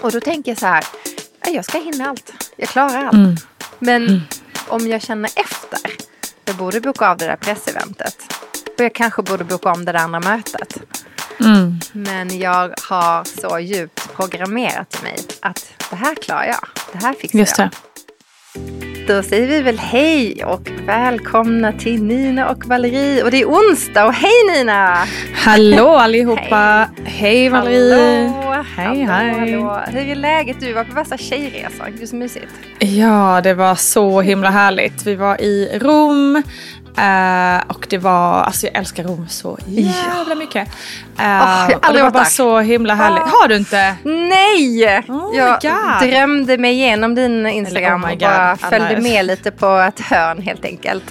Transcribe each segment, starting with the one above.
Och då tänker jag så här, "Ja, jag ska hinna allt. Jag klarar allt. Men om jag känner efter, jag borde boka av det där presseventet. Och jag kanske borde boka om det där andra mötet. Men jag har så djupt programmerat mig att det här klarar jag. Det här fixar Just jag. det. Då säger vi väl hej och välkomna till Nina och Valerie. Och det är onsdag och hej Nina! Hallå allihopa! Hej, Valerie! Hallå, Hej, hallå, hej. hallå. Hur är läget? Du var på värsta tjejresan. Gud så mysigt. Ja, det var så himla härligt. Vi var i Rom eh, och det var, alltså jag älskar Rom så jävla mycket. Eh, jag har och det var bara så himla härligt. Ah. Har du inte? Nej! Oh jag God. drömde mig igenom din Instagram oh my och bara God. följde med lite på ett hörn helt enkelt.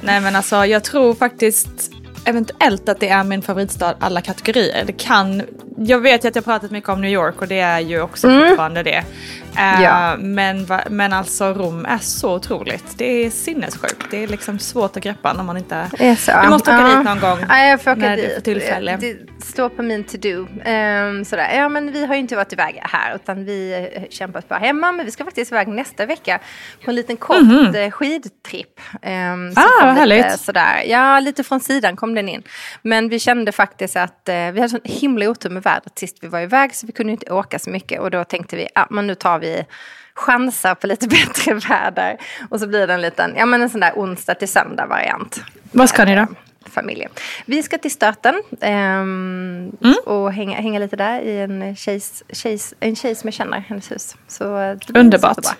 Nej men alltså jag tror faktiskt eventuellt att det är min favoritstad alla kategorier. Det kan, jag vet ju att jag pratat mycket om New York och det är ju också fortfarande det. Eh, Ja. men, men alltså Rom är så otroligt. Det är sinnessjukt. Det är liksom svårt att greppa när man inte... Det är så. Du måste åka Ja. dit någon gång. Ja, jag får åka när dit. tillfälle. Det står på min to-do. Ehm, sådär. Ja, men vi har ju inte varit iväg här utan vi eh, kämpat bara hemma. Men vi ska faktiskt iväg nästa vecka på en liten kort eh, skidtripp. Um. Ah, vad härligt. Sådär. Ja, lite från sidan kom den in. Men vi kände faktiskt att eh, vi hade sån himla otur med vädret sist vi var iväg så vi kunde inte åka så mycket. Och då tänkte vi, ja men nu tar vi chansar på lite bättre väder. Och så blir det en liten, ja men en sån där onsdag till söndag variant Vad ska ni då? Familjen. Vi ska till Stöten ehm, Mm. och hänga, hänga lite där i en tjejs, tjejs, en tjej som jag känner, hennes hus. Så eh, Underbart. superbra.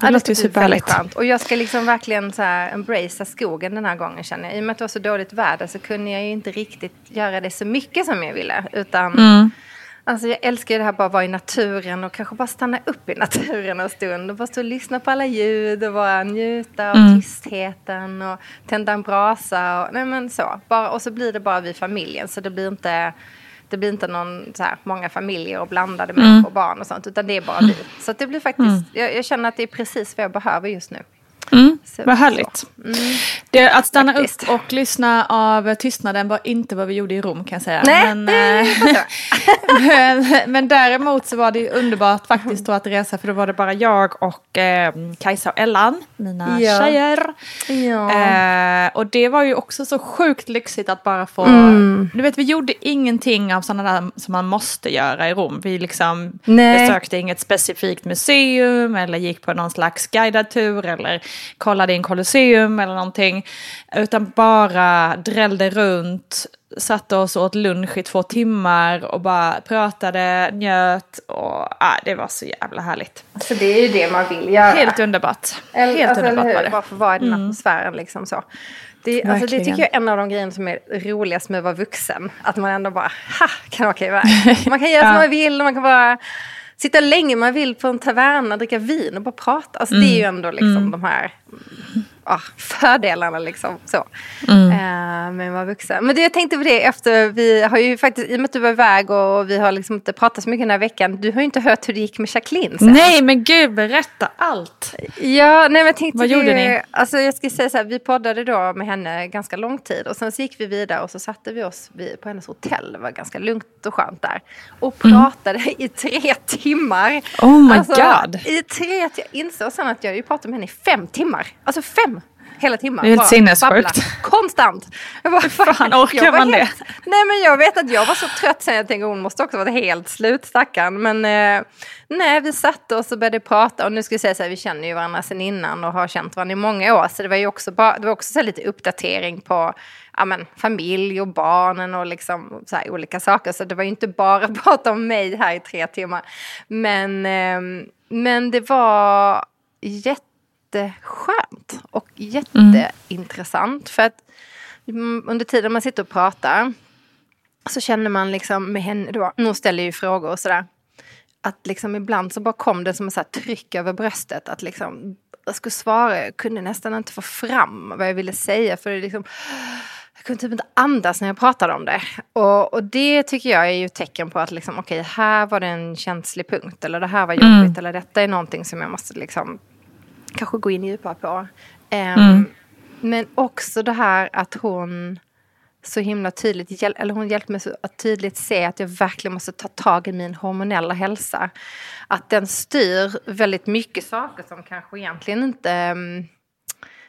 Det låter ju superhärligt. skönt. Och jag ska liksom verkligen så här embracea skogen den här gången känner jag. I och med att det var så dåligt väder så kunde jag ju inte riktigt göra det så mycket som jag ville. Utan Mm. Alltså jag älskar det här bara att vara i naturen och kanske bara stanna upp i naturen en stund och bara stå och lyssna på alla ljud och bara njuta av Mm. tystheten och tända en brasa och nej men så. Bara, och så blir det bara vi familjen så det blir inte det blir inte någon så här, många familjer och blandade Mm. människor och barn och sånt utan det är bara vi. Så det blir faktiskt, jag, jag känner att det är precis vad jag behöver just nu. Mm, Så- vad härligt. Det, att stanna Faktiskt. upp och lyssna av tystnaden var inte vad vi gjorde i Rom kan jag säga. Nej, men, eh, men, men däremot så var det underbart faktiskt då att resa för då var det bara jag och eh, Kajsa och Ellan, mina Ja. tjejer. Ja. Eh, och det var ju också så sjukt lyxigt att bara få... Mm. Du vet, vi gjorde ingenting av sådana där som man måste göra i Rom. Vi liksom Nej. besökte inget specifikt museum eller gick på någon slags guidad tur eller kollade in Colosseum eller någonting. Utan bara drällde runt, satte oss och åt lunch i två timmar och bara pratade, njöt och ah, det var så jävla härligt. Så det är ju det man vill göra. Helt underbart. Helt alltså, underbart var det. Bara få vara i den atmosfären liksom så. Det, alltså, det tycker jag är en av de grejerna som är roligast med att vara vuxen. Att man ändå bara, ha, kan åka iväg. Man kan göra som Ja. man vill, man kan bara sitta länge man vill på en taverna, dricka vin och bara prata. Alltså det är ju ändå liksom de här ah, fördelarna liksom så. Eh, med att vara vuxen. Men det, jag tänkte på det efter, vi har ju faktiskt, i och med att du var iväg och vi har liksom inte pratat så mycket den här veckan, du har ju inte hört hur det gick med Jacqueline sen. Nej men gud, berätta allt. Ja, nej men jag tänkte Vad det, gjorde ni? Alltså jag ska säga så här, vi poddade då med henne ganska lång tid och sen så gick vi vidare och så satte vi oss på hennes hotell. Det var ganska lugnt och skönt där. Och pratade i tre timmar. Mm. Oh my alltså, God. I tre, jag insåg sen att jag hade ju pratat med henne i fem timmar. Alltså fem hela timmar. Det är helt sinnessjukt. Konstant. Jag bara, fan orkar jag man det? helt, Nej men jag vet att jag var så trött sen jag tänkte hon måste också vara helt slut stackarn. Men eh, nej vi satte oss och började prata och nu ska jag säga så här vi känner ju varandra sedan innan och har känt varandra i många år. Så det var ju också, bara, det var också så lite uppdatering på ja, men, familj och barnen och liksom så här olika saker. Så det var ju inte bara prata om mig här i tre timmar. Men, eh, men det var jätteskönt och jätteintressant. För att mm, under tiden man sitter och pratar så känner man liksom med henne då, hon ställer ju frågor och sådär. Att liksom ibland så bara kom det som ett tryck över bröstet. Att liksom, jag skulle svara, jag kunde nästan inte få fram vad jag ville säga. För det liksom, jag kunde typ inte andas när jag pratade om det. Och, och det tycker jag är ju tecken på att liksom, okej, okay, här var det en känslig punkt. Eller det här var jobbigt. Mm. Eller detta är någonting som jag måste liksom kanske gå in djupare på. Um, mm. Men också det här att hon så himla tydligt, eller hon hjälpte mig så att tydligt se att jag verkligen måste ta tag i min hormonella hälsa. Att den styr väldigt mycket saker som kanske egentligen inte... Mm,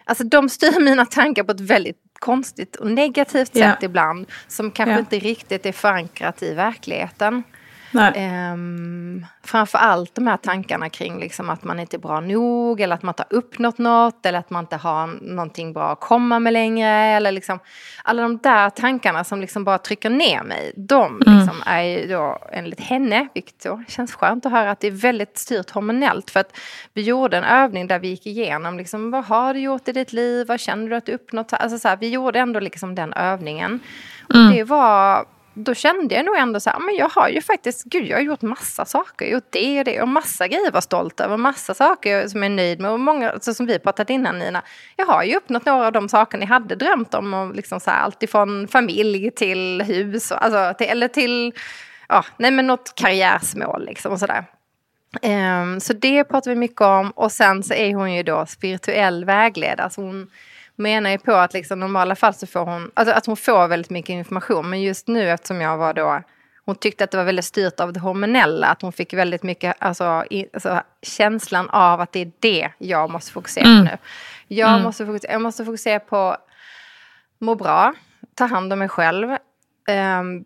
alltså de styr mina tankar på ett väldigt konstigt och negativt sätt yeah. ibland. Som kanske yeah. inte riktigt är förankrat i verkligheten. Um, framför allt de här tankarna kring liksom att man inte är bra nog eller att man inte har uppnått något eller att man inte har någonting bra att komma med längre. Eller liksom, alla de där tankarna som liksom bara trycker ner mig, de mm. liksom är ju då enligt henne, vilket då känns skönt att höra, att det är väldigt styrt hormonellt. För att vi gjorde en övning där vi gick igenom liksom, vad har du gjort i ditt liv, vad känner du att du uppnått? Alltså, så här, vi gjorde ändå liksom den övningen. Och mm. det var då kände jag nog ändå så här, ah, men jag har ju faktiskt, gud jag har gjort massa saker, jag har gjort det och det och massa grejer jag var stolt över, massa saker som jag är nöjd med och många, alltså, som vi pratat innan Nina, jag har ju uppnått några av de saker ni hade drömt om, och liksom så här, allt ifrån familj till hus, och, alltså, till, eller till, ja, nej men något karriärsmål liksom och sådär. Um, ehm, så det pratar vi mycket om och sen så är hon ju då spirituell vägledare, så hon menar ju på att liksom, normala fall så får hon, alltså att hon får väldigt mycket information. Men just nu eftersom jag var då, hon tyckte att det var väldigt styrt av det hormonella. Att hon fick väldigt mycket, alltså, i, alltså känslan av att det är det jag måste fokusera på mm. nu. Jag, mm. måste fokusera, jag måste fokusera på må bra, ta hand om mig själv. Um,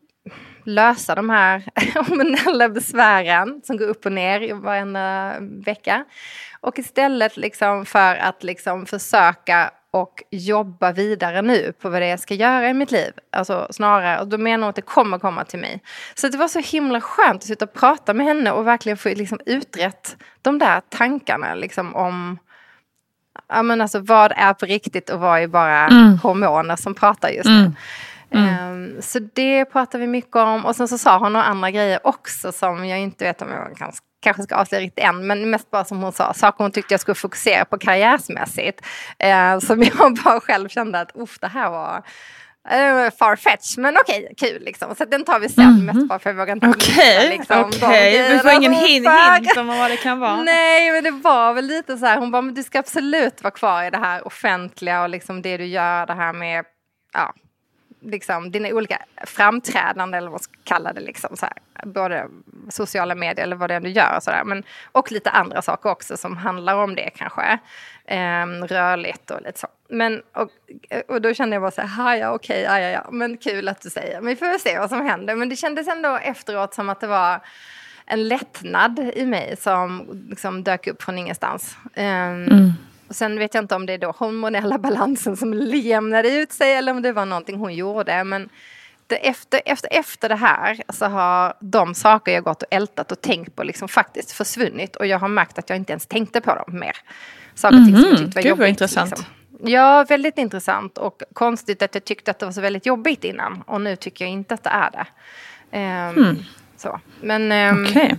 lösa de här hormonella besvären som går upp och ner varenda vecka. Och istället liksom för att liksom försöka och jobba vidare nu på vad det är jag ska göra i mitt liv. Alltså snarare, och då menar hon att det kommer komma till mig. Så det var så himla skönt att sitta och prata med henne och verkligen få liksom utrett de där tankarna liksom om ja, men alltså, vad är på riktigt och vad är bara mm. hormoner som pratar just nu. Mm. Mm. Um, så det pratar vi mycket om. Och sen så sa hon några andra grejer också som jag inte vet om jag kan kanske ska avslöja riktigt än, men mest bara som hon sa, saker hon tyckte jag skulle fokusera på karriärsmässigt. Eh, som jag bara själv kände att uff, det här var uh, farfetch, men okej, okay, kul liksom. Så den tar vi sen, mm. mest bara för jag vågar inte Okej, okay, liksom, okay. du får ingen hint, hint om vad det kan vara. Nej, men det var väl lite så här, hon bara, men du ska absolut vara kvar i det här offentliga och liksom det du gör, det här med, ja, liksom, dina olika framträdanden eller vad man ska kalla det. Liksom, så här. Både sociala medier eller vad det är du gör. Och, så där. Men, och lite andra saker också som handlar om det kanske. Ehm, rörligt och lite så. Men, och, och då kände jag bara så här, ja okej, ja, ja, ja, men kul att du säger. Men vi får väl se vad som händer. Men det kändes ändå efteråt som att det var en lättnad i mig som liksom dök upp från ingenstans. Um, mm. Och sen vet jag inte om det är då hormonella balansen som jämnade ut sig eller om det var någonting hon gjorde. Men efter, efter, efter det här så har de saker jag gått och ältat och tänkt på liksom faktiskt försvunnit. Och jag har märkt att jag inte ens tänkte på dem mer. Saker och ting som jag tyckte var Gud, jobbigt. intressant. Liksom. Ja, väldigt intressant och konstigt att jag tyckte att det var så väldigt jobbigt innan. Och nu tycker jag inte att det är det. Um, mm. så. Men, um, okay.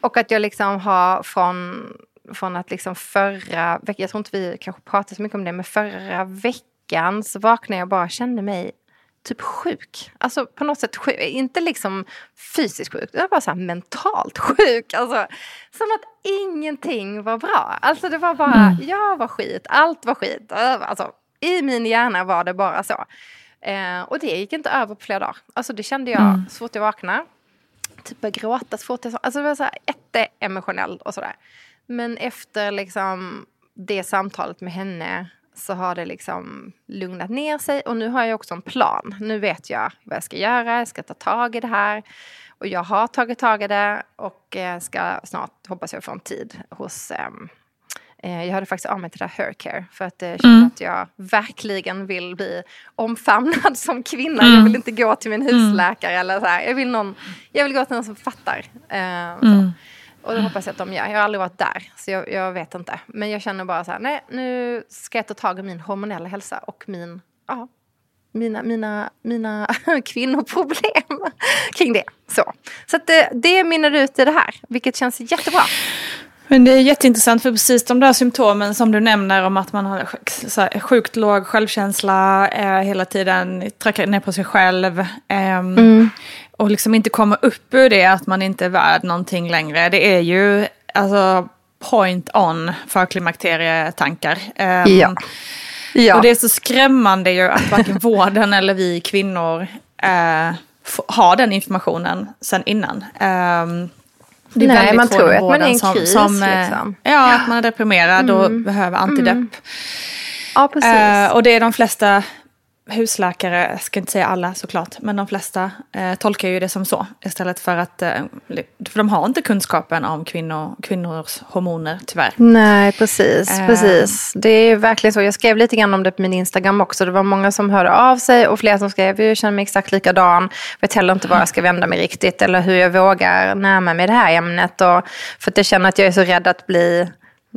Och att jag liksom har från från att liksom förra veckan, jag tror inte vi kanske pratade så mycket om det, men förra veckan så vaknade jag bara kände mig typ sjuk. Alltså på något sätt sjuk. Inte liksom fysiskt sjuk, utan bara så mentalt sjuk. Alltså, som att ingenting var bra. Alltså det var bara, mm. jag var skit, allt var skit. Alltså, I min hjärna var det bara så. Eh, och det gick inte över på flera dagar. Alltså det kände jag mm. så fort jag vaknade. Typ började gråta så fort jag Alltså det var så här jätteemotionell och sådär. Men efter liksom det samtalet med henne så har det liksom lugnat ner sig och nu har jag också en plan. Nu vet jag vad jag ska göra, jag ska ta tag i det här. Och jag har tagit tag i det och eh, ska snart, hoppas jag, få en tid hos um, jag hörde faktiskt av mig till det här Haircare för att jag känner mm. att jag verkligen vill bli omfamnad som kvinna. Mm. Jag vill inte gå till min husläkare mm. eller så här. Jag vill, någon, jag vill gå till någon som fattar. Uh, och det hoppas jag att de gör. Jag har aldrig varit där, så jag, jag, vet inte. Men jag känner bara så här, nej, nu ska jag ta tag i min hormonella hälsa och min, ja, mina, mina, mina kvinnoproblem kring det. Så, så att det, det mynnar ut i det här, vilket känns jättebra. Men det är jätteintressant för precis de där symptomen som du nämner om att man har sjukt låg självkänsla, eh, hela tiden trackar ner på sig själv. Eh, mm. Och liksom inte kommer upp ur det att man inte är värd någonting längre. Det är ju alltså point on för klimakterietankar. Eh, ja. Ja. Och det är så skrämmande ju att varken vården eller vi kvinnor eh, har den informationen sen innan. Det är Nej, man tror att man är i en som, kris. Som, eh, liksom. Ja, att man är deprimerad mm. och behöver antidepp. Mm. Ja, precis. Uh, och det är de flesta husläkare, jag ska inte säga alla såklart, men de flesta eh, tolkar ju det som så. Istället för att, eh, för de har inte kunskapen om kvinnor, kvinnors hormoner tyvärr. Nej, precis, eh. precis. Det är verkligen så. Jag skrev lite grann om det på min Instagram också. Det var många som hörde av sig och flera som skrev, jag känner mig exakt likadan. Vet heller inte var jag ska vända mig riktigt eller hur jag vågar närma mig det här ämnet. Och, för att jag känner att jag är så rädd att bli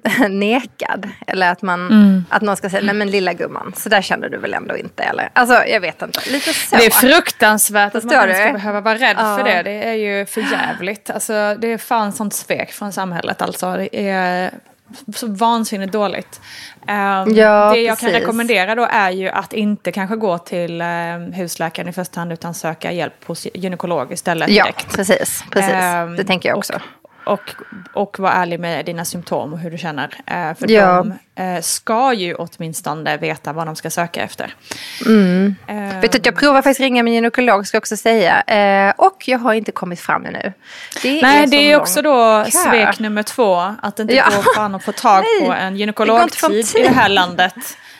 nekad. Eller att, man, mm. att någon ska säga, nej men lilla gumman, så där känner du väl ändå inte? Eller? Alltså jag vet inte, lite så. Det är fruktansvärt att man ska behöva vara rädd ja. för det. Det är ju för jävligt. Alltså, det är fan sånt svek från samhället alltså. Det är så vansinnigt dåligt. Um, ja, det jag precis. kan rekommendera då är ju att inte kanske gå till um, husläkaren i första hand utan söka hjälp hos gynekolog istället. Ja, direkt. precis. precis. Um, det tänker jag också. Och, och, och vara ärlig med dina symptom och hur du känner. Eh, för ja. de eh, ska ju åtminstone veta vad de ska söka efter. Mm. Eh, Vet du, jag provar faktiskt ringa min gynekolog ska jag också säga. Och jag har inte kommit fram ännu. Det Nej, är det är också då kö. svek nummer två. Att det inte ja. går fan att få tag på en gynekologtid i det här landet.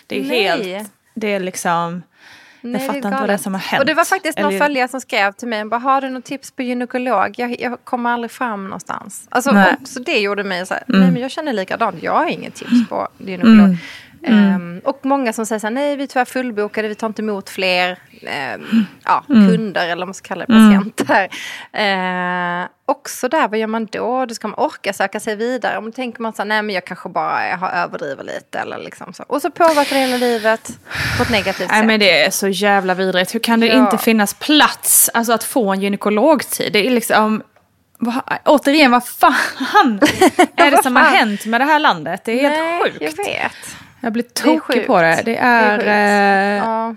Det är Nej. helt... Det är liksom... Nej, jag fattar inte vad det är som har hänt. Och det var faktiskt någon Eller... följare som skrev till mig, bara, har du något tips på gynekolog? Jag, jag kommer aldrig fram någonstans. Alltså, så det gjorde mig så här, mm. nej men jag känner likadant, jag har inget tips på gynekolog. Mm. Mm. Um, och många som säger så här, nej vi är tyvärr fullbokade, vi tar inte emot fler um, ja, mm. kunder eller vad man ska kalla det, patienter. Uh, också där, vad gör man då? Då ska man orka söka sig vidare. Om tänker man så här, nej men jag kanske bara har överdriver lite. Eller liksom så. Och så påverkar det hela livet på ett negativt nej, sätt. Men det är så jävla vidrigt. Hur kan det ja. inte finnas plats alltså att få en gynekologtid? Det är liksom... Va, återigen, vad fan är det som har hänt med det här landet? Det är nej, helt sjukt. jag vet. Jag blir tokig på det. Det är... Det är eh, ja.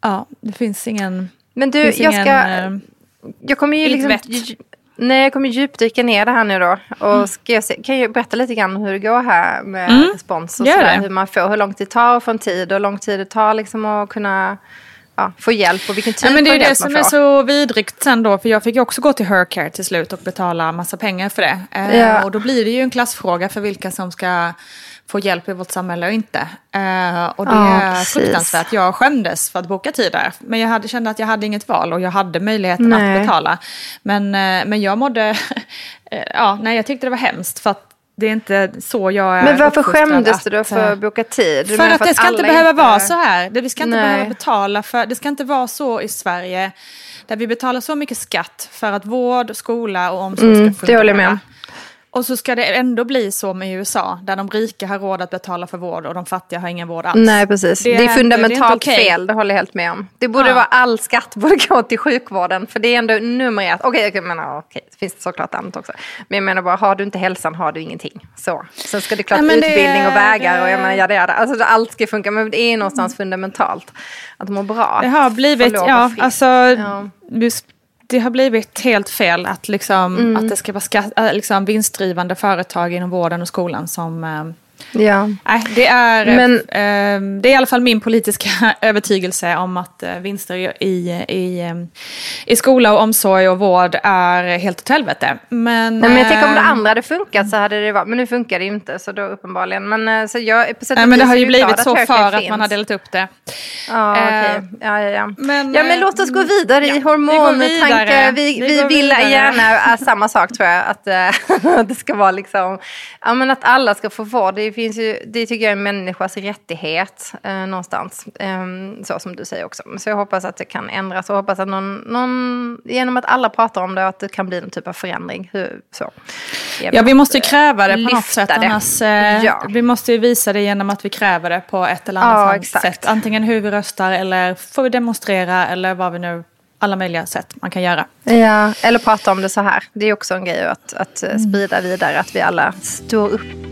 ja, det finns ingen... Men du, jag ingen, ska... Eh, jag kommer ju liksom... Nej, jag kommer djupdyka ner det här nu då. Och mm. ska jag se, kan jag berätta lite grann hur det går här med mm. respons och sådär, hur man får, hur lång tid det tar att få en tid och hur lång tid det tar liksom att kunna ja, få hjälp och vilken typ ja, men Det är det som är så vidrigt sen då, för jag fick ju också gå till Hercare till slut och betala massa pengar för det. Eh, ja. Och då blir det ju en klassfråga för vilka som ska få hjälp i vårt samhälle och inte. Uh, och det ja, är fruktansvärt. Jag skämdes för att boka tid där. Men jag hade, kände att jag hade inget val och jag hade möjligheten nej. att betala. Men, uh, men jag mådde... ja, nej, jag tyckte det var hemskt. För att det är inte så jag är Men varför skämdes du då för att boka tid? För, för att, det ska inte behöva inte... vara så här. Vi ska inte nej. behöva betala för... Det ska inte vara så i Sverige. Där vi betalar så mycket skatt för att vård, skola och omsorg mm, ska fungera. Det håller jag med om. Och så ska det ändå bli så med USA, där de rika har råd att betala för vård och de fattiga har ingen vård alls. Nej, precis. Det, det är fundamentalt det är okay. fel, det håller jag helt med om. Det borde ja. vara all skatt borde gå till sjukvården, för det är ändå nummer ett. Okej, okay, okay, okay, det finns såklart annat också. Men jag menar bara, har du inte hälsan har du ingenting. Så. Sen ska det klart ja, utbildning och vägar och jag menar, ja, det Alltså allt ska funka, men det är någonstans fundamentalt att må bra. Det har blivit, ja, alltså, ja det har blivit helt fel att, liksom, mm. att det ska vara skatt, äh, liksom vinstdrivande företag inom vården och skolan som äh, Ja. Nej, det, är, Men, eh, det är i alla fall min politiska övertygelse om att eh, vinster i, i, eh, i skola och omsorg och vård är helt åt helvete. Men, Nej, men jag tänker om det ehm, andra hade funkat så hade det varit, men nu funkar det inte så då uppenbarligen. Men, eh, så jag, på sätt Nej, men det har ju blivit så för att finns. man har delat upp det. Ja, okay. ja, ja, ja. Men, ja, men låt oss gå vidare ja, i hormontankar. Vi, vi, vi, vi vill gärna samma sak tror jag, att, det ska vara liksom, ja men att alla ska få vård. Det det finns ju, det tycker jag är en människas rättighet eh, någonstans. Eh, så som du säger också. Så jag hoppas att det kan ändras och hoppas att någon, någon, genom att alla pratar om det, att det kan bli någon typ av förändring. Hur, så. Ja, vi måste kräva det på något sätt. Det. Annars, eh, ja. Vi måste visa det genom att vi kräver det på ett eller annat ja, sätt. Antingen hur vi röstar eller får vi demonstrera eller vad vi nu alla möjliga sätt man kan göra. Ja, eller prata om det så här. Det är också en grej att, att mm. sprida vidare, att vi alla står upp.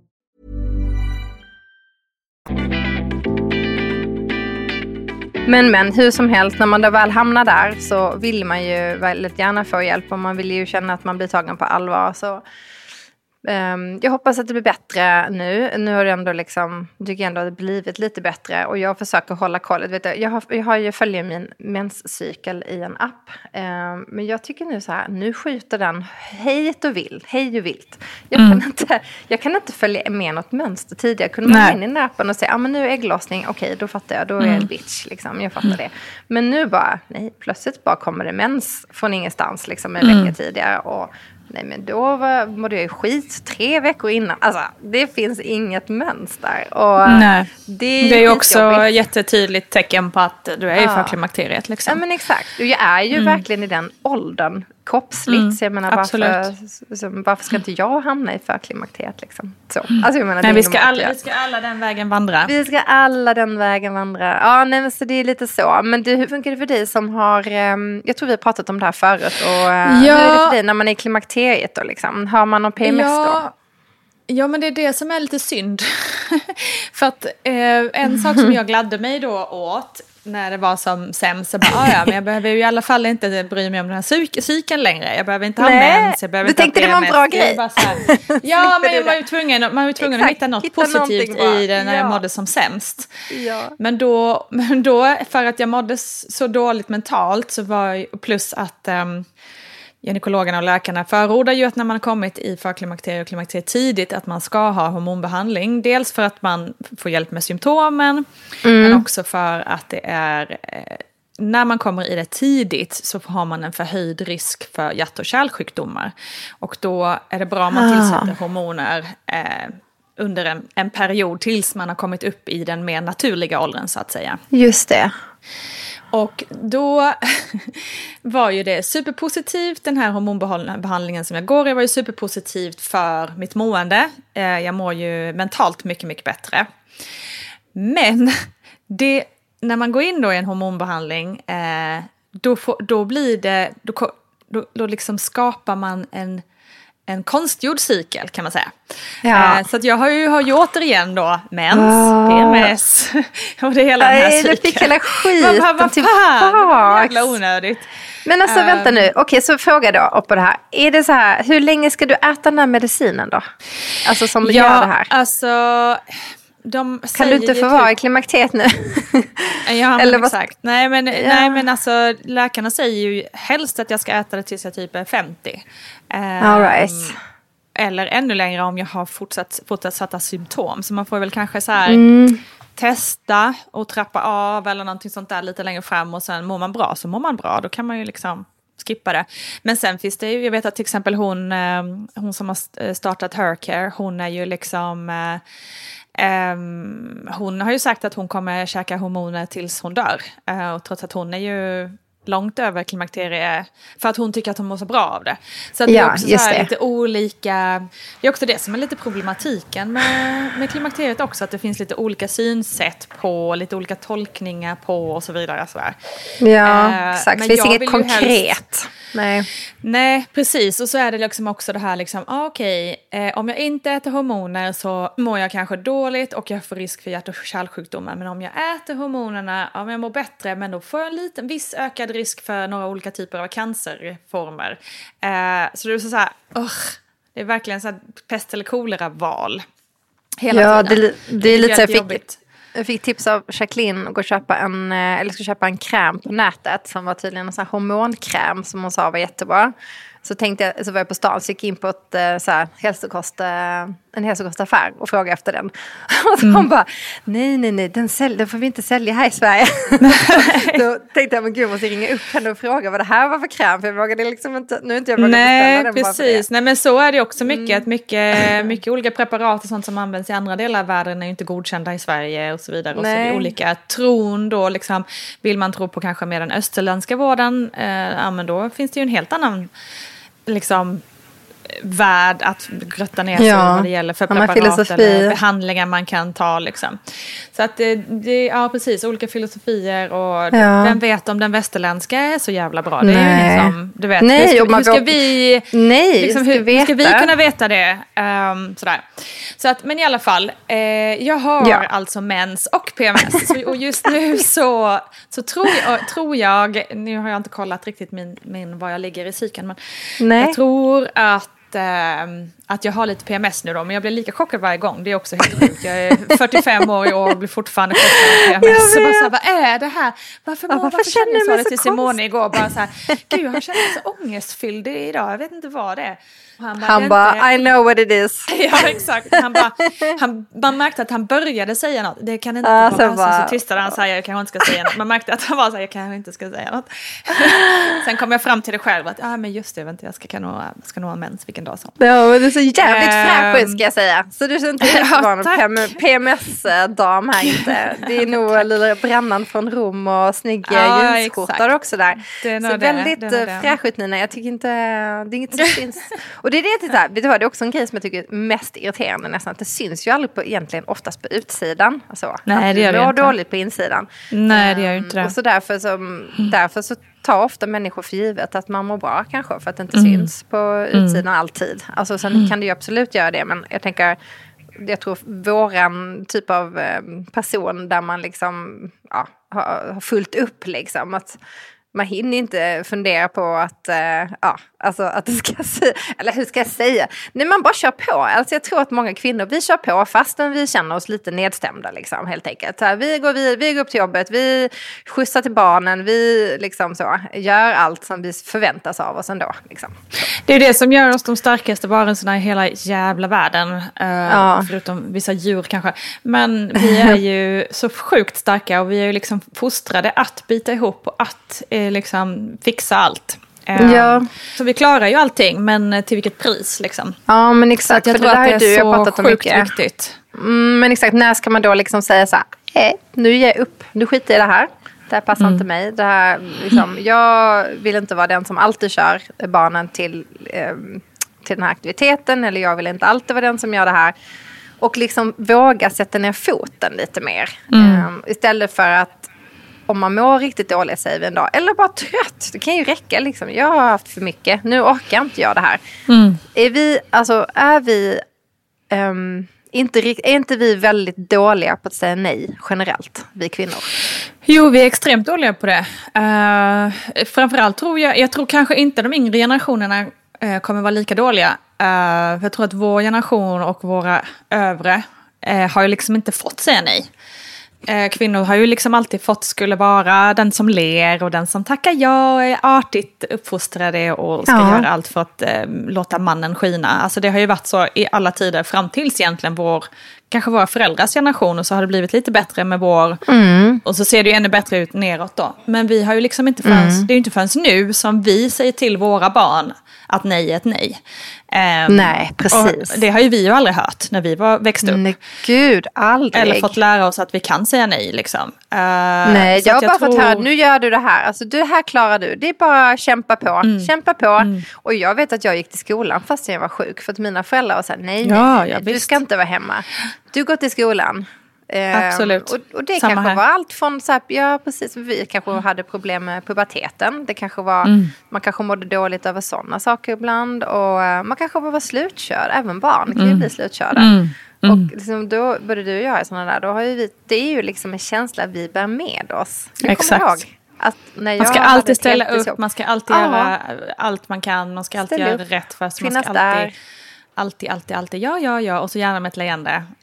Men men, hur som helst, när man då väl hamnar där så vill man ju väldigt gärna få hjälp och man vill ju känna att man blir tagen på allvar. Så Um, jag hoppas att det blir bättre nu. Nu har det ändå liksom, tycker jag ändå det blivit lite bättre. Och jag försöker hålla koll. Vet du, jag, har, jag har ju följer min menscykel i en app. Um, men jag tycker nu så här, nu skjuter den hejt och vilt. Hej och vilt. Jag, mm. kan inte, jag kan inte följa med något mönster. Tidigare kunde man gå in i den appen och säga, ja ah, men nu är ägglossning, okej okay, då fattar jag, då är jag mm. bitch. Liksom, jag fattar mm. det. Men nu bara, nej, plötsligt bara kommer det mens från ingenstans liksom en mm. vecka tidigare. Och Nej men då var, mådde jag ju skit tre veckor innan. Alltså det finns inget mönster. Och Nej. Det, det är ju också jobbigt. jättetydligt tecken på att du är ja. i förklimakteriet. Liksom. Ja men exakt. Jag är ju mm. verkligen i den åldern kroppsligt. Mm, så jag menar, varför, så, varför ska inte jag hamna i förklimakteriet? Liksom? Så. Mm. Alltså, jag menar, nej, vi, ska alla, vi ska alla den vägen vandra. Vi ska alla den vägen vandra. Ja, nej, men så det är lite så. Men du, hur funkar det för dig som har, um, jag tror vi har pratat om det här förut. Och, uh, ja. Hur är det för dig när man är i klimakteriet då? Liksom? Har man någon PMS ja. då? Ja, men det är det som är lite synd. För att eh, en sak som jag gladde mig då åt när det var som sämst så bara, ah, ja, men jag behöver ju i alla fall inte bry mig om den här cykeln längre. Jag behöver inte ha mens, jag behöver du tänkte det var en bra grej? Här, ja, men man var ju tvungen, man var ju tvungen att hitta något hitta positivt i det när ja. jag mådde som sämst. Ja. Men, då, men då, för att jag mådde så dåligt mentalt, så var plus att um, gynekologerna och läkarna förordar ju att när man har kommit i förklimakteriet och klimakteriet tidigt att man ska ha hormonbehandling. Dels för att man får hjälp med symptomen, mm. men också för att det är eh, när man kommer i det tidigt så har man en förhöjd risk för hjärt och kärlsjukdomar. Och då är det bra om man tillsätter ah. hormoner eh, under en, en period tills man har kommit upp i den mer naturliga åldern så att säga. Just det. Och då var ju det superpositivt, den här hormonbehandlingen som jag går i var ju superpositivt för mitt mående. Eh, jag mår ju mentalt mycket, mycket bättre. Men det, när man går in då i en hormonbehandling, eh, då, får, då blir det, då, då, då liksom skapar man en en konstgjord cykel kan man säga. Ja. Eh, så jag har ju, har ju återigen då mens, oh. PMS och det hela Nej, den här cykeln. Du fick hela skiten vad, vad fan, jävla onödigt. Men alltså um, vänta nu, okej så fråga då på det här. Är det så här, hur länge ska du äta den här medicinen då? Alltså som du ja, gör det här. alltså de kan du inte få vara typ... i klimakteriet nu? ja, Eller vad... exakt. Nej men, ja. nej, men alltså läkarna säger ju helst att jag ska äta det tills jag typ är 50. All right. Eller ännu längre om jag har fortsatt, fortsatta symptom. Så man får väl kanske så här mm. testa och trappa av eller någonting sånt där lite längre fram. Och sen mår man bra så mår man bra. Då kan man ju liksom skippa det. Men sen finns det ju, jag vet att till exempel hon, ehm, hon som har startat Hercare, hon är ju liksom eh, Um, hon har ju sagt att hon kommer käka hormoner tills hon dör. Uh, och trots att hon är ju långt över klimakterie för att hon tycker att hon mår så bra av det. Så det Ja, är också så här lite olika, det är också det som är lite problematiken med, med klimakteriet också, att det finns lite olika synsätt på, lite olika tolkningar på och så vidare. Så här. Ja, Eh, exakt. men Det finns inget konkret. helst- Nej. Nej, precis. Och så är det liksom också det här, liksom, ah, okej, eh, om jag inte äter hormoner så mår jag kanske dåligt och jag får risk för hjärt och kärlsjukdomar. Men om jag äter hormonerna, ja, men jag mår bättre, men då får jag en liten, viss ökad risk för några olika typer av cancerformer. Eh, så det är så här, ugh, det är verkligen så här pest eller kolera-val. Hela Ja, det, tiden. är li- det är lite så jag fick, jag fick tips av Jacqueline att gå och köpa en, eh, eller ska köpa en kräm på nätet som var tydligen en sån hormonkräm som hon sa var jättebra. Så tänkte jag, så var jag på stan, så gick jag in på ett, eh, så här, hälsokost, eh, en hälsokostaffär och frågade efter den. Och så hon bara, nej, nej, nej, den, sälj, den får vi inte sälja här i Sverige. Då tänkte jag, men gud, jag måste ringa upp henne och fråga vad det här var för kräm, för jag vågade liksom inte, nu är inte jag vågat Nej, den. Mm. precis. Nej, men så är det också mycket. Att mycket, mycket olika preparat och sånt som används i andra delar av världen är ju inte godkända i Sverige och så vidare. Och så är det olika tron då, liksom, vill man tro på kanske mer den österländska vården, eh, ja men då finns det ju en helt annan liksom, värld att grotta ner sig Ja. vad det gäller för preparat eller behandlingar man kan ta. Liksom. Så att det, det, ja precis, olika filosofier och Ja. vem vet om den västerländska är så jävla bra. Det är ju Nej. ingen som, du vet, Nej, hur, ska, hur vi, Nej, liksom, hur, hur ska vi kunna veta det? Ehm, sådär. Så att, men i alla fall, eh, jag har Ja. alltså mens och PMS. Så, och just nu så, så tror, jag, tror jag, nu har jag inte kollat riktigt min, min, var jag ligger i cykeln, men Nej. jag tror att eh, att jag har lite PMS nu då, men jag blir lika chockad varje gång. Det är också helt sjukt. Jag är 45 år i år och blir fortfarande chockad av PMS. Så bara så här, vad är det här? Varför, Ja, varför varför känner jag så? Det så till Simone igår. Bara så här, gud jag känner mig så ångestfylld idag. Jag vet inte vad det är. Och han bara, Han "Det bara, I know what it is. Ja, exakt. Han bara, han, man märkte att han började säga något. Det kan inte Ja, vara. så Så, bara- så tystade han och sa, jag kanske inte ska säga något. Man märkte att han var så här, jag kanske inte ska säga något. Sen kom jag fram till det själv, att ah, men just det, vänta, jag ska, kan nog, ska nog ha mens vilken dag som. Ja, men så jävligt Ehm. fräsch ut ska jag säga. Så du ser inte ut att vara någon PMS-dam här inte. Det är nog lilla brännan från Rom och snygg Ja, ja, jeansskjortor också där. Så det, väldigt eh, fräsch ut Nina. Jag tycker inte, det är inget som syns. Och det är det, här, vet du vad, det är också en grej som jag tycker är mest irriterande nästan. Att det syns ju aldrig på, egentligen oftast på utsidan. Alltså, Nej, det gör det inte. dåligt på insidan. Nej, det gör ju inte det. Och så därför så, därför så tar ofta människor för givet att man mår bra kanske för att det inte Mm. syns på utsidan alltid. Alltså sen kan det ju absolut göra det men jag tänker jag tror våran typ av eh, person där man liksom ja, har, har fullt upp liksom. Att man hinner inte fundera på att, eh, ja, alltså att det ska eller hur ska jag säga? Nej, man bara kör på. Alltså jag tror att många kvinnor, vi kör på fastän vi känner oss lite nedstämda liksom, helt enkelt. Här, vi, går, vi, vi går upp till jobbet, vi skjutsar till barnen, vi liksom så, gör allt som vi förväntas av oss ändå. Liksom. Det är det som gör oss de starkaste varelserna i hela jävla världen. eh, Ja. Förutom vissa djur kanske. Men vi är ju så sjukt starka och vi är ju liksom fostrade att bita ihop och att eh, liksom fixa allt. Eh, Ja. Så vi klarar ju allting, men till vilket pris liksom. Ja, men exakt. jag för tror det att det är du så pratat om sjukt mycket. viktigt. Mm, men exakt, när ska man då liksom säga så här, eh, nu ger jag upp, nu skiter jag i det här. Det här passar inte mig. Det här, liksom, jag vill inte vara den som alltid kör barnen till, eh, till den här aktiviteten. Eller jag vill inte alltid vara den som gör det här. Och liksom våga sätta ner foten lite mer. Eh, istället för att om man mår riktigt dåligt säger vi en dag. Eller bara trött. Det kan ju räcka liksom. Jag har haft för mycket. Nu orkar inte jag det här. Är vi, alltså är vi ehm, inte, är inte vi väldigt dåliga på att säga nej generellt, vi kvinnor? Jo, vi är extremt dåliga på det. Uh, framförallt tror jag, jag tror kanske inte de yngre generationerna eh, kommer vara lika dåliga. För jag tror att vår generation och våra övre har ju liksom inte fått säga nej. Eh, kvinnor har ju liksom alltid fått skulle vara den som ler och den som tackar ja och är artigt uppfostrade och ska Ja. göra allt för att eh, låta mannen skina. Alltså det har ju varit så i alla tider fram tills egentligen vår kanske våra föräldrars generation och så har det blivit lite bättre med vår. Och så ser det ju ännu bättre ut neråt då. Men vi har ju liksom inte förrän, det är ju inte förrän nu som vi säger till våra barn att nej är ett nej. Ehm, Nej, precis. Det har ju vi ju aldrig hört när vi var, växte upp. Nej, gud, aldrig. Eller fått lära oss att vi kan säga nej liksom. Eh, Nej, jag har bara fått tror- höra, nu gör du det här, alltså det här klarar du. Det är bara att kämpa på, Mm. kämpa på. Och jag vet att jag gick till skolan fast jag var sjuk. För att mina föräldrar var så här, nej, Ja, nej, du visst. ska inte vara hemma. Du går till skolan. Ehm, Absolut. Och, och det Samma kanske här. var allt från, så här, ja precis, vi kanske hade problem med puberteten. Det kanske var, Mm. man kanske mådde dåligt över sådana saker ibland. Och eh, man kanske var slutkörd, även barn kan Mm. ju bli slutkörda. Och liksom då, både du och jag är sådana där, då har vi, det är ju liksom en känsla vi bär med oss. Jag Exakt. ihåg att när jag Man ska alltid ställa upp, man ska alltid Ja. göra allt man kan, man ska alltid göra upp, rätt först. Man finnas ska alltid, där. alltid, alltid, alltid, ja, ja, ja, och så gärna med ett leende.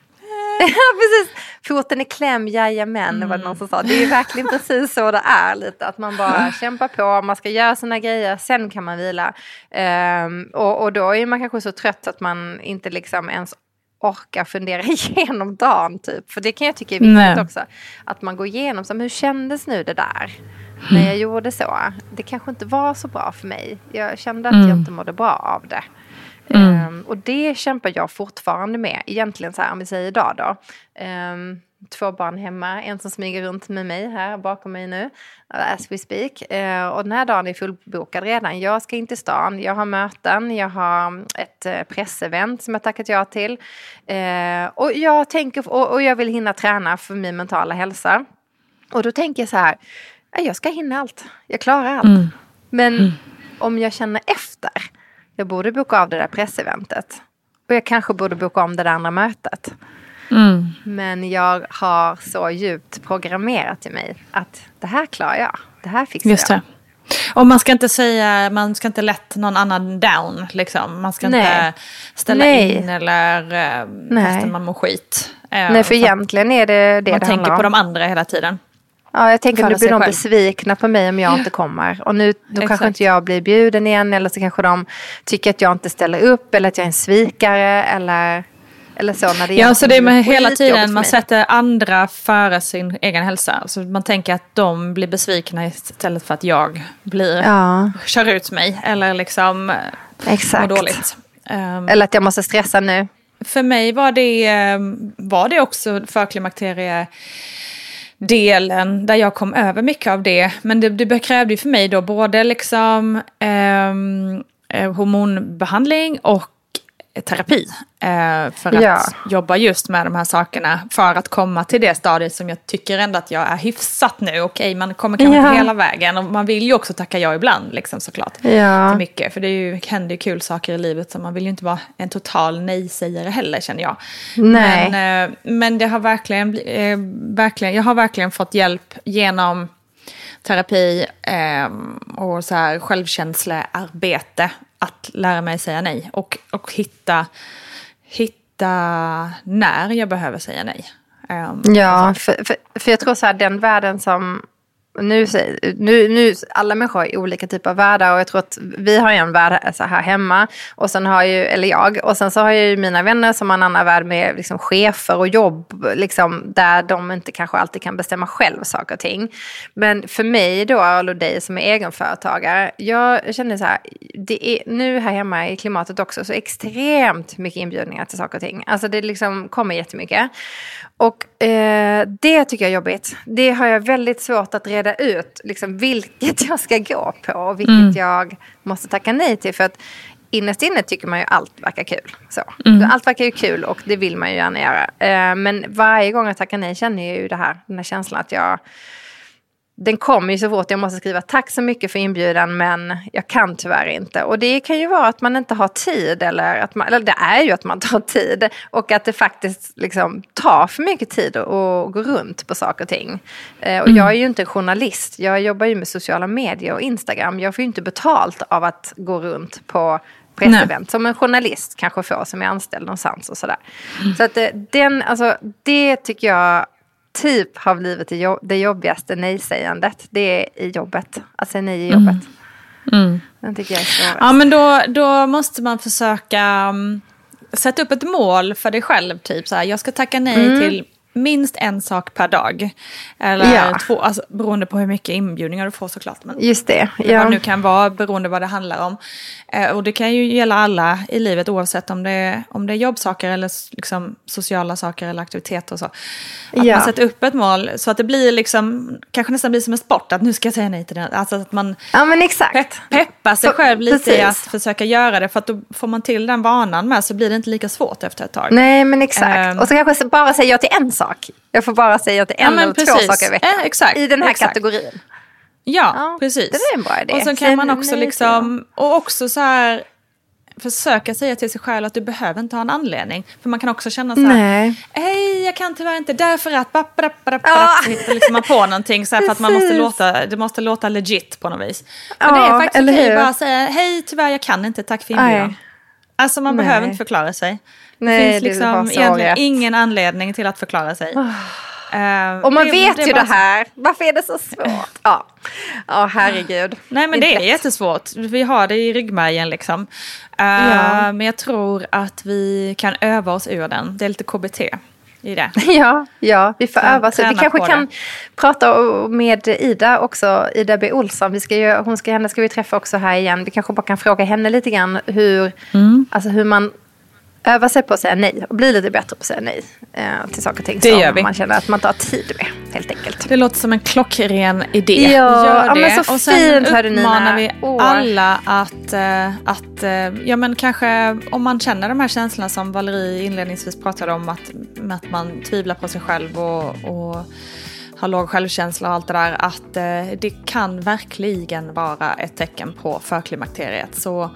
Ja, precis. Foten i kläm, jajamän, var det någon som sa. Det är ju verkligen precis så det är lite. Att man bara kämpar på, man ska göra sina grejer, sen kan man vila. Ehm, och, och då är man kanske så trött att man inte liksom ens orkar fundera igenom dagen typ. För det kan jag tycka är viktigt Nej. också. Att man går igenom, så, men hur kändes nu det där? När jag gjorde så. Det kanske inte var så bra för mig. Jag kände att jag inte mådde bra av det. Ehm, och det kämpar jag fortfarande med. Egentligen så här, om vi säger idag då. Ehm, två barn hemma, en som smyger runt med mig här bakom mig nu. As we speak. Eh, och den här dagen är fullbokad redan. Jag ska in till stan, jag har möten, jag har ett eh, pressevent som jag tackat ja till. Eh, och jag tänker, och, jag vill hinna träna för min mentala hälsa. Och då tänker jag så här, "Ja, jag ska hinna allt. Jag klarar allt. Men om jag känner efter, jag borde boka av det där presseventet. Och jag kanske borde boka om det där andra mötet. Men jag har så djupt programmerat i mig att det här klarar jag. Det här fixar Just jag. det. Och man ska inte säga, man ska inte let någon annan down liksom. Man ska Nej. inte ställa Nej. in eller eh, Nej. fastän man mår skit. Eh, Nej, för att egentligen är det det Man det tänker på de andra hela tiden. Ja, jag tänker före nu blir de själv. besvikna på mig om jag inte kommer. Och nu då kanske inte jag blir bjuden igen. Eller så kanske de tycker att jag inte ställer upp. Eller att jag är en svikare. Eller, eller så. När det Ja, så det är med hela tiden, man sätter andra före sin egen hälsa. Alltså man tänker att de blir besvikna istället för att jag blir, Ja, kör ut mig eller liksom eh, mår exakt. dåligt. Ehm, Eller att jag måste stressa nu. för mig var det, eh, var det också förklimakterie delen där jag kom över mycket av det. Men det, det krävde för mig då både liksom ehm, eh, hormonbehandling och terapi. Eh, för att Ja. jobba just med de här sakerna. För att komma till det stadiet som jag tycker ändå att jag är hyfsat nu. Okej, man kommer kanske Ja. inte hela vägen. Och man vill ju också tacka ja ibland, liksom såklart. Ja. Till mycket. För det är ju, händer ju kul saker i livet. Så man vill ju inte vara en total nej-sägare heller, känner jag. Nej. Men, eh, men det har verkligen, eh, verkligen, jag har verkligen fått hjälp genom terapi eh, och så här självkänslearbete att lära mig säga nej. Och, och hitta, hitta när jag behöver säga nej. Eh, Ja, för, för, för jag tror så här, den världen som... Nu, nu, nu, alla människor har ju olika typer av världar och jag tror att vi har ju en värld så här hemma. Och sen har ju, eller jag, och sen så har jag ju mina vänner som har en annan värld med liksom chefer och jobb. Liksom, där de inte kanske alltid kan bestämma själv saker och ting. Men för mig då, och dig som är egenföretagare. Jag känner så här, det är nu här hemma i klimatet också så extremt mycket inbjudningar till saker och ting. Alltså det liksom kommer jättemycket. Och eh, det tycker jag är jobbigt. Det har jag väldigt svårt att reda ut. Liksom, vilket jag ska gå på och vilket jag måste tacka nej till. För att innerst inne tycker man ju allt verkar kul. Så. Allt verkar ju kul och det vill man ju gärna göra. Eh, men varje gång jag tackar nej känner jag ju det här, den här känslan att jag den kommer ju så fort jag måste skriva tack så mycket för inbjudan men jag kan tyvärr inte. Och det kan ju vara att man inte har tid eller, att man, eller det är ju att man tar tid och att det faktiskt liksom tar för mycket tid att gå runt på saker och ting. Eh, och jag är ju inte journalist, jag jobbar ju med sociala medier och Instagram. Jag får ju inte betalt av att gå runt på pressevent som en journalist kanske får som är anställd någonstans och sådär. Så att eh, den, alltså, det tycker jag typ har blivit det jobb- det jobbigaste nej-sägandet. Det är i jobbet. Att säga nej i jobbet. Den tycker jag är svårast. Ja, men då, då måste man försöka... mm, sätt upp ett mål för dig själv. Typ så här, jag ska tacka nej till minst en sak per dag. Eller. Ja. två, alltså, beroende på hur mycket inbjudningar du får såklart. Men Just det. eller vad Ja. nu kan vara beroende vad det handlar om. Eh, och det kan ju gälla alla i livet oavsett om det är, om det är jobbsaker eller liksom, sociala saker eller aktiviteter och så. Att Ja. man sätter upp ett mål så att det blir liksom, kanske nästan blir som en sport, att nu ska jag säga nej till det. Alltså att man ja, men exakt. pepp, peppar sig För- själv lite i precis. att försöka göra det. För att då får man till den vanan med så blir det inte lika svårt efter ett tag. Nej, men exakt. Ehm. och så kanske bara säga ja till en sak. Jag får bara säga ja till en Ja, eller två saker i veckan. Eh, exakt, I den här exakt. kategorin. Ja, Ja, precis. det är en bra idé. Och så kan man också liksom, och också så här, försöka säga till sig själv att du behöver inte ha en anledning. För man kan också känna så här, Nej. hej jag kan tyvärr inte därför att, bapp, bapp, bapp, Ja. hittar liksom man på någonting så här, för att man måste låta, det måste låta legit på något vis. Men Ja, det är faktiskt okej att bara säga, hej tyvärr jag kan inte, tack för inbjudan. Alltså man Nej. behöver inte förklara sig. Nej, det finns liksom så egentligen ingen anledning till att förklara sig. Eh, Och man det- vet det är ju bara det här. Varför är det så svårt? Ja, ja herregud. Nej men det är Inte lätt. jättesvårt. Vi har det i ryggmärgen liksom. Eh, Ja. Men jag tror att vi kan öva oss ur den. Det är lite KBT i det. Ja, ja, vi får Trä- öva. Så vi kanske kan det. prata med Ida också, Ida B. Olsson. Vi ska ju, hon ska, henne ska vi träffa också här igen. Vi kanske bara kan fråga henne lite grann hur, Mm. alltså hur man övar sig på att säga nej och blir lite bättre på att säga nej eh, till saker och ting Det som gör vi. man känner att man har tid med helt enkelt. Det låter som en klockren idé. Ja, Gör ja, det. men så och sen fint, uppmanar vi Åh. alla att, eh, att eh, ja men kanske om man känner de här känslorna som Valerie inledningsvis pratade om, att, att man tvivlar på sig själv och, och har låg självkänsla och allt det där, att eh, det kan verkligen vara ett tecken på förklimakteriet. Så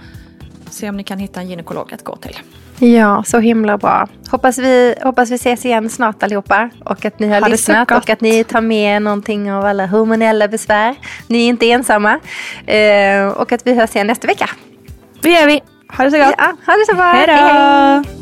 se om ni kan hitta en gynekolog att gå till. Ja, så himla bra. Hoppas vi, hoppas vi ses igen snart allihopa. Och att ni har Ha det så lyssnat och att ni tar med er någonting av alla hormonella besvär. Ni är inte ensamma. Eh, och att vi hörs igen nästa vecka. Det gör vi. Ha det så gott. Ja, ha det så bra. Hej då!